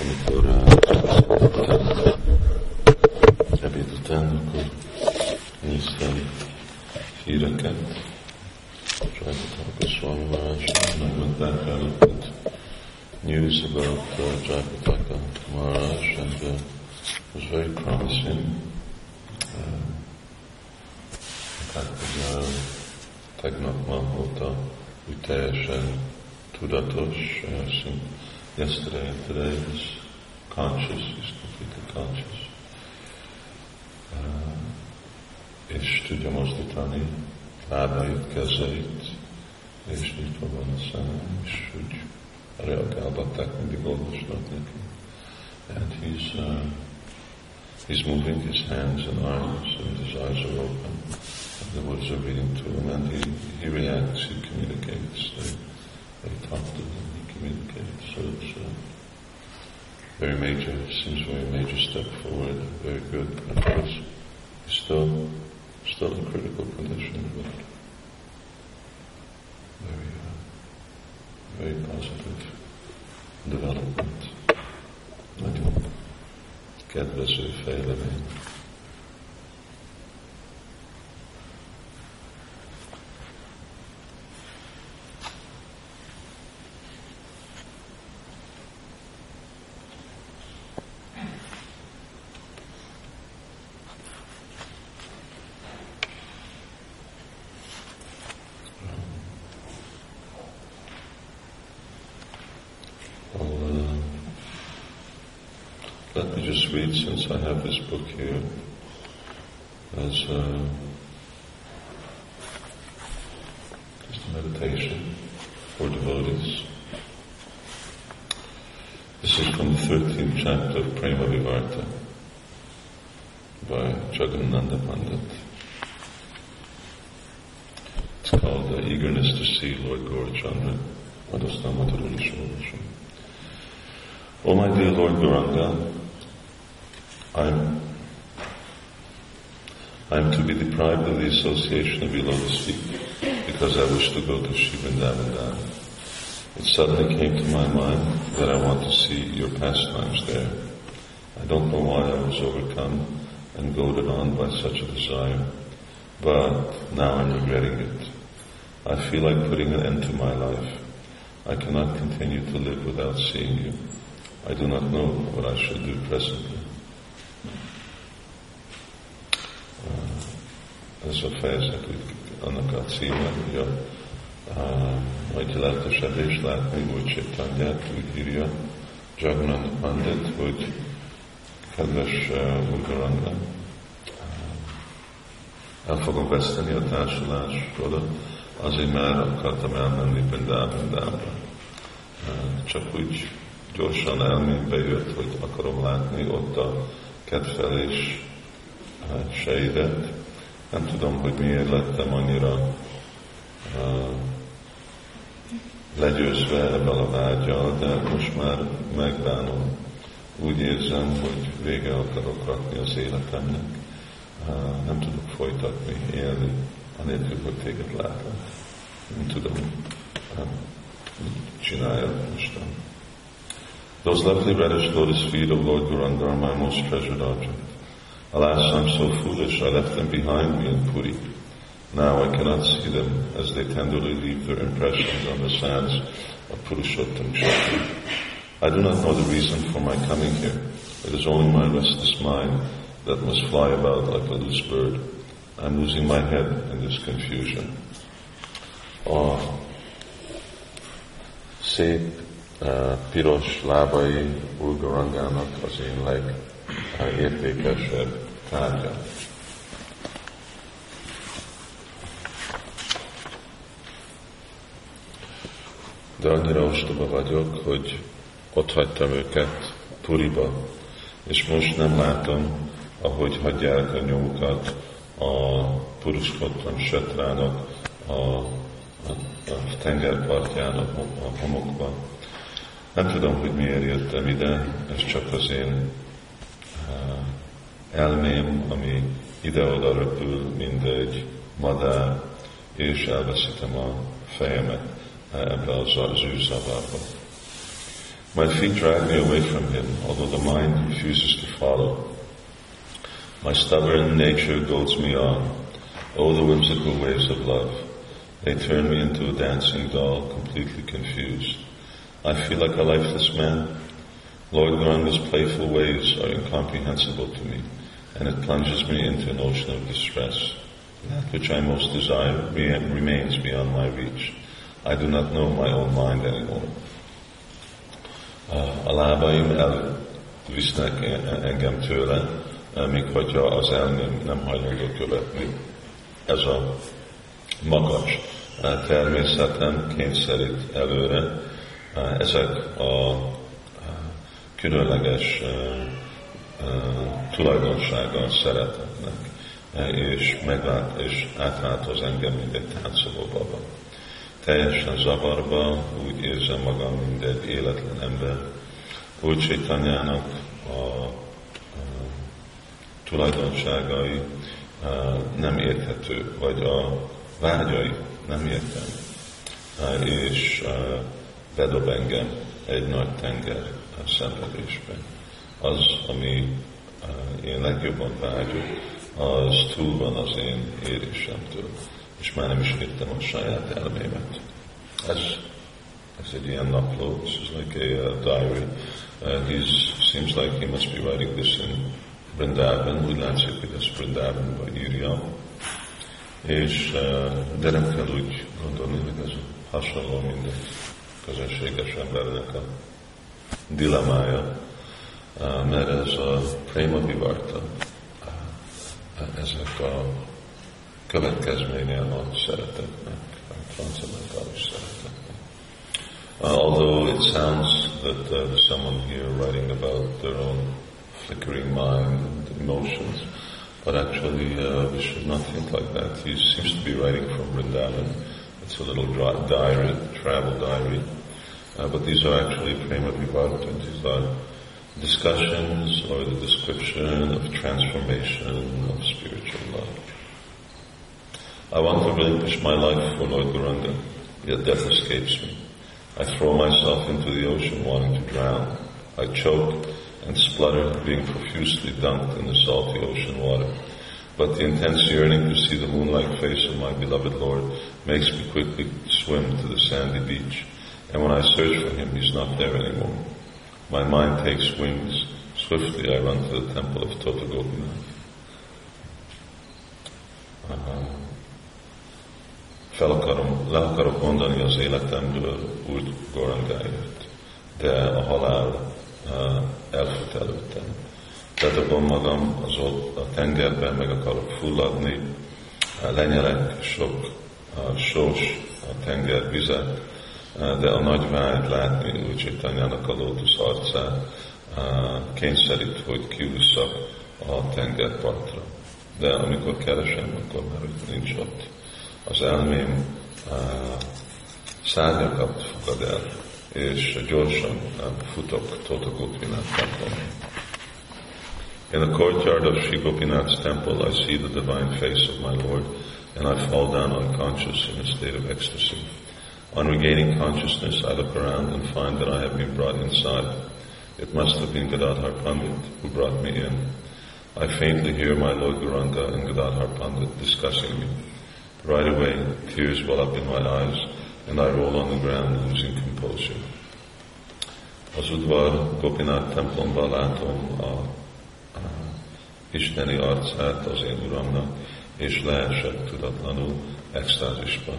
amikor uh, ebéd után, akkor néztem híreket, Jayapataka Swami Maharaj, megmondták el, hogy news about uh, Jayapataka Maharaj, and uh, it was very promising. Uh, tehát uh, tegnap ma óta úgy teljesen tudatos, uh, yesterday and today is conscious, is completely conscious. És tudja mozdítani lábait, kezeit, és nyitva van a szemem, és úgy reagálgatták, mindig olvasnak neki. And he's, uh, he's moving his hands and arms, and his eyes are open, and the words are reading to him, and he, he reacts, he communicates, they, they talk to him, he communicates. It's a very major, seems very major step forward, very good. Of course, he's still, still in critical condition, but very, uh, very positive development. Nagyon kedvező fejlemény. I'll, just read since I have this book here as uh, just a meditation for devotees. This is from the 13th chapter of Prema Vivarta by Jagadananda Pandit. It's called uh, Eagerness to See Lord Gaurachandra. Aztán magyarul. Oh my dear Lord Gauranga, I'm I'm to be deprived of the association of lotus feet because I wish to go to Dham. It suddenly came to my mind that I want to see your pastimes there. I don't know why I was overcome and goaded on by such a desire, but now I'm regretting it. I feel like putting an end to my life. I cannot continue to live without seeing you. I do not know what I should do presently. Ez a fejezet, annak a címe, hogy a, a nagy lelkesedést látni, úgy Csétanyát, úgy írja Jagannath Pandit, hogy kedves uh, Ugaranga, uh, el fogom veszteni a társulásodat, azért már akartam elmenni Brindavandámra. Uh, csak úgy gyorsan elmébe jött, hogy akarom látni ott a kedvelés sejdet. Nem tudom, hogy miért lettem annyira legyőzve ebben a vágyal, de most már megbánom. Úgy érzem, hogy vége akarok rakni az életemnek. Nem tudok folytatni, élni, anélkül, hogy téged látom. Nem tudom, uh, csináljam mostan. Those lovely reddish lotus feet of Lord my most treasured object. Alas, I'm so foolish, I left them behind me in Puri. Now I cannot see them as they tenderly leave their impressions on the sands of Purushottam Kshetra. I do not know the reason for my coming here. It is only my restless mind that must fly about like a loose bird. I'm losing my head in this confusion. Oh. A szép uh, piros lábai Ulgarangának az én legértékesebb tárgya. De annyira ostoba vagyok, hogy ott hagytam őket Puriba, és most nem látom, ahogy hagyják a nyomukat a Puruskottam Setrának a, a, a tengerpartjának a homokban. Nem tudom, hogy miért jöttem ide, ez csak az én elmém, ami ide-oda mint egy madár, és elveszítem a fejemet ebbe az. My feet drag me away from him, although the mind refuses to follow. My stubborn nature goads me on. Oh, the whimsical waves of love. They turn me into a dancing doll, completely confused. I feel like a lifeless man. Lord Gauranga's playful ways are incomprehensible to me, and it plunges me into an ocean of distress. That which I most desire remains beyond my reach. I do not know my own mind anymore. Uh, a lábaim elvisznek engem tőle, uh, még hogyha az elmém nem hajlandó követni. Ez a magas uh, természetem kényszerít előre. Ezek a különleges tulajdonsága a szeretetnek, és meglát, és átváltoz engem, mint egy táncoló baba teljesen zavarba, úgy érzem magam, mint egy életlen ember. Úr Csaitanyának a, a tulajdonságai a, nem érthető, vagy a vágyai nem értem, és bedob engem egy nagy tenger a szenvedésbe. Az, ami a, én legjobban vágyok, az túl van az én érésemtől és már nem is írtam a saját elmémet. Ez, ez egy ilyen napló, this is like a uh, diary. Uh, he seems like he must be writing this in Vrindavan, úgy látszik, hogy ezt Vrindavanban írja. És, uh, de nem kell úgy gondolni, hogy ez hasonló minden közönséges embernek a mert ez a Vivarta, ezek a következménye a szeretetnek, a transzendentális szeretetnek. Uh, although it sounds that uh, someone here writing about their own flickering mind and emotions, but actually uh, we should not think like that. He seems to be writing from Vrindavan. It's a little diary, travel diary. Uh, but these are actually prema vivarta. These are discussions or the description of transformation of spiritual life. I want to relinquish my life for Lord Gauranga, yet death escapes me. I throw myself into the ocean wanting to drown. I choke and splutter, being profusely dunked in the salty ocean water. But the intense yearning to see the moonlight face of my beloved Lord makes me quickly swim to the sandy beach. And when I search for him, he's not there anymore. My mind takes wings. Swiftly I run to the temple of Tota fel akarom, le akarok mondani az életemből úgy Gorangáért, de a halál elfut előttem. Bedobom magam az ott a tengerben, meg akarok fulladni, lenyelek sok a sós, a tenger vizet, de a nagy vágy látni úgy anyának a lótusz arcát kényszerít, hogy kiúszak a tengerpartra. De amikor keresem, akkor már nincs ott az elmém szárnyakat fogad el, és gyorsan futok Tota Gopinath. In the courtyard of Sri Gopinath's temple, I see the divine face of my Lord, and I fall down unconscious in a state of ecstasy. On regaining consciousness, I look around and find that I have been brought inside. It must have been Gadadhar Pandit who brought me in. I faintly hear my Lord Gauranga and Gadadhar Pandit discussing me. Right away, tears well up in my eyes, and I roll on the ground, losing composure. Az udvar Gopinath templomban látom ah, a, ah, a isteni arcát az én uramnak, és leesek tudatlanul extázisban.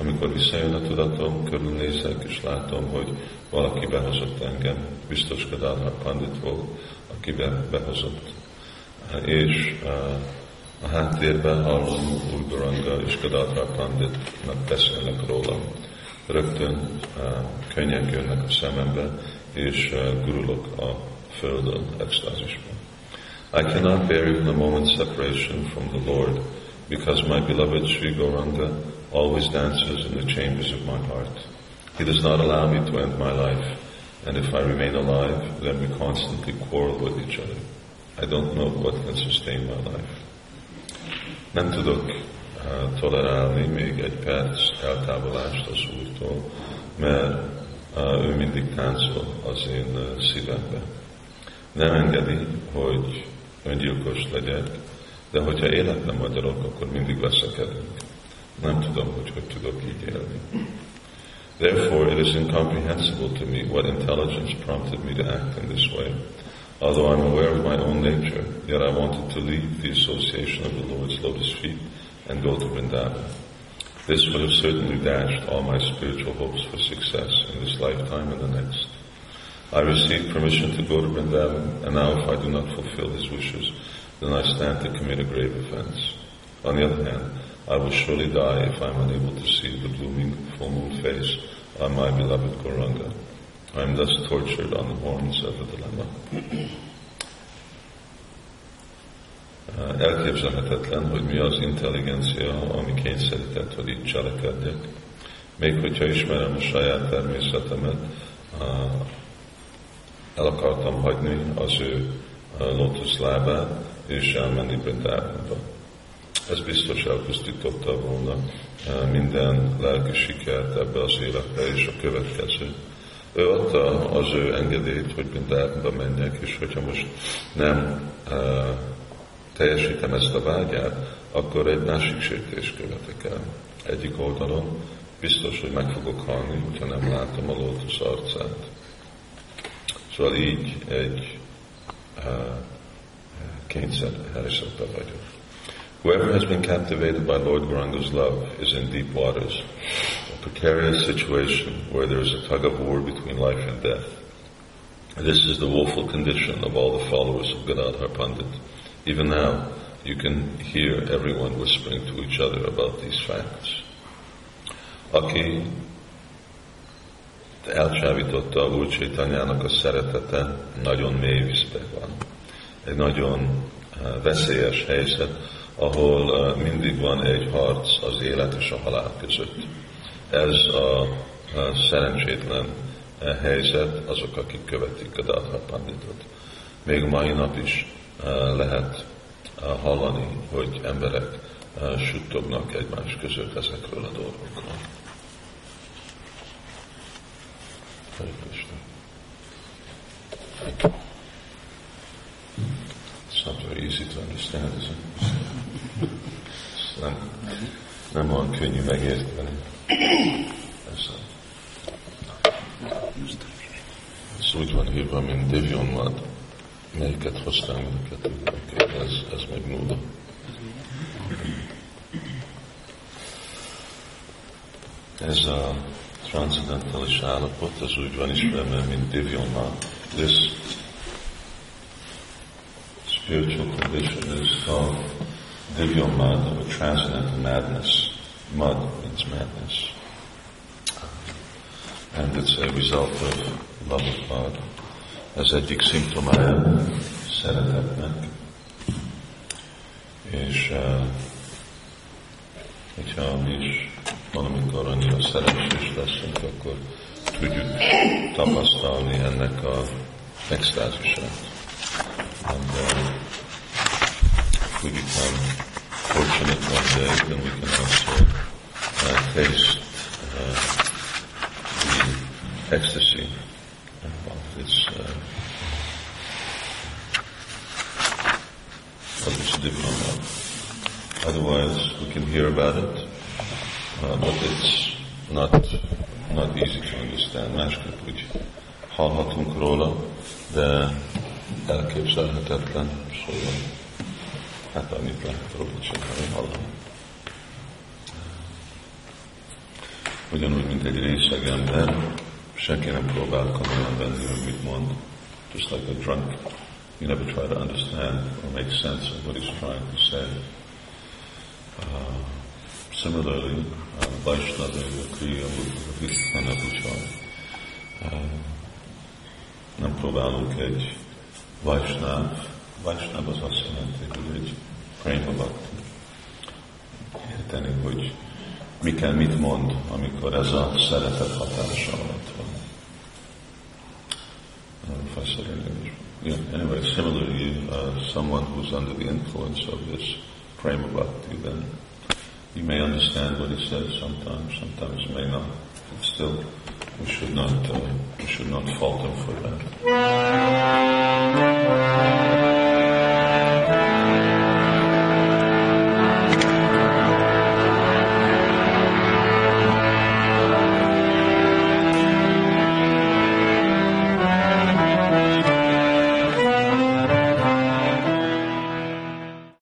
Amikor visszajön a tudatom, körülnézek, és látom, hogy valaki behozott engem, biztos Gadadhar Pandit volt, aki behozott. És uh, a háttérben hallom Urguranga és Gadadhar Panditnak beszélnek rólam. Rögtön uh, könnyek jönnek a szemembe, és uh, gurulok a földön, extázisban. I cannot bear even a moment's separation from the Lord, because my beloved Sri Gauranga always dances in the chambers of my heart. He does not allow me to end my life, and if I remain alive, then we constantly quarrel with each other. I don't know what can sustain my life. Nem tudok uh, tolerálni még egy perc eltávolást az Úrtól, mert ő mindig táncol az én szívembe. Nem engedi, hogy öngyilkos legyek, de hogyha életben magyarok, akkor mindig veszekedünk. Nem tudom, hogy hogy tudok így élni. Therefore, it is incomprehensible to me what intelligence prompted me to act in this way. Although I'm aware of my own nature, yet I wanted to leave the association of the Lord's lotus feet and go to Vrindavan. This would have certainly dashed all my spiritual hopes for success in this lifetime and the next. I received permission to go to Vrindavan, and now if I do not fulfill his wishes, then I stand to commit a grave offense. On the other hand, I will surely die if I am unable to see the blooming full moon face of my beloved Gauranga. I am thus tortured on the horns of the dilemma. Uh, Elképzelhetetlen, hogy mi az intelligencia, ami kényszerített, hogy itt cselekedjek. Még hogyha ismerem a saját természetemet, uh, el akartam hagyni az ő uh, lotusz lábát, és elmenni Brindávonba. Ez biztos elpusztította volna minden lelki sikert ebbe az életbe, és a következő. Ő adta az ő engedélyt, hogy Brindávonba menjek, és hogyha most nem uh, teljesítem ezt a vágyát, akkor egy másik sértést követek el. Egyik oldalon biztos, hogy meg fogok halni, hogyha nem látom a lótusz arcát. Szóval így egy uh, kényszer helyzetbe vagyok. Whoever has been captivated by Lord Gauranga's love is in deep waters, a precarious situation where there is a tug of war between life and death. This is the woeful condition of all the followers of Gadadhar Pandit. Even now, you can hear everyone whispering to each other about these facts. Aki elcsávította Úr Csaitanyának a szeretete, nagyon mély van. Egy nagyon eh, veszélyes helyzet, ahol mindig van egy harc az élet és a halál között. Ez a szerencsétlen eh, helyzet azok, akik követik a Dadha Panditot. Még mai nap is lehet hallani, hogy emberek suttognak egymás között ezekről a dolgokról. It's not very easy to understand, is it? Olyan könnyű megérteni. Ez, ez úgy van hívva, mint. Melyiket ez, ez meg nuda. Ez a transzendentális állapot, az úgy van ismerve, mint. This spiritual condition is called Divyomad, or transcendental madness. Mud means madness. And it's a result of love of God. Ez egyik szimptomája szeretetnek. És uh, hogyha mi is valamikor annyira szerencsés leszünk, akkor tudjuk tapasztalni ennek a extázisát. And uh, we become fortunate one day, then we can also uh, taste uh, the ecstasy of this uh, of this diploma. Otherwise, we can hear about it, uh, but it's not not easy to understand. Másképp úgy hallhatunk róla, de elképzelhetetlen, hát annyit lehet csinálni, hallani. Ugyanúgy, mint egy részeg ember, senki nem próbál komolyan venni, hogy mond. Just like a drunk, you never try to understand or make sense of what he's trying to say. Uh, similarly, uh, Vaishnava, Kriya, Bhuchar. Uh, nem próbálunk egy Vaisnav, Vaisnav az azt jelenti, hogy egy prema bhakti. Érteni, hogy mi kell, mit mond, amikor ez a szeretet hatása alatt van. Yeah, anyway, similarly, uh, someone who's under the influence of this prema bhakti, then you may understand what he says sometimes, sometimes you may not. But still we should not, uh, we should not fault him for that.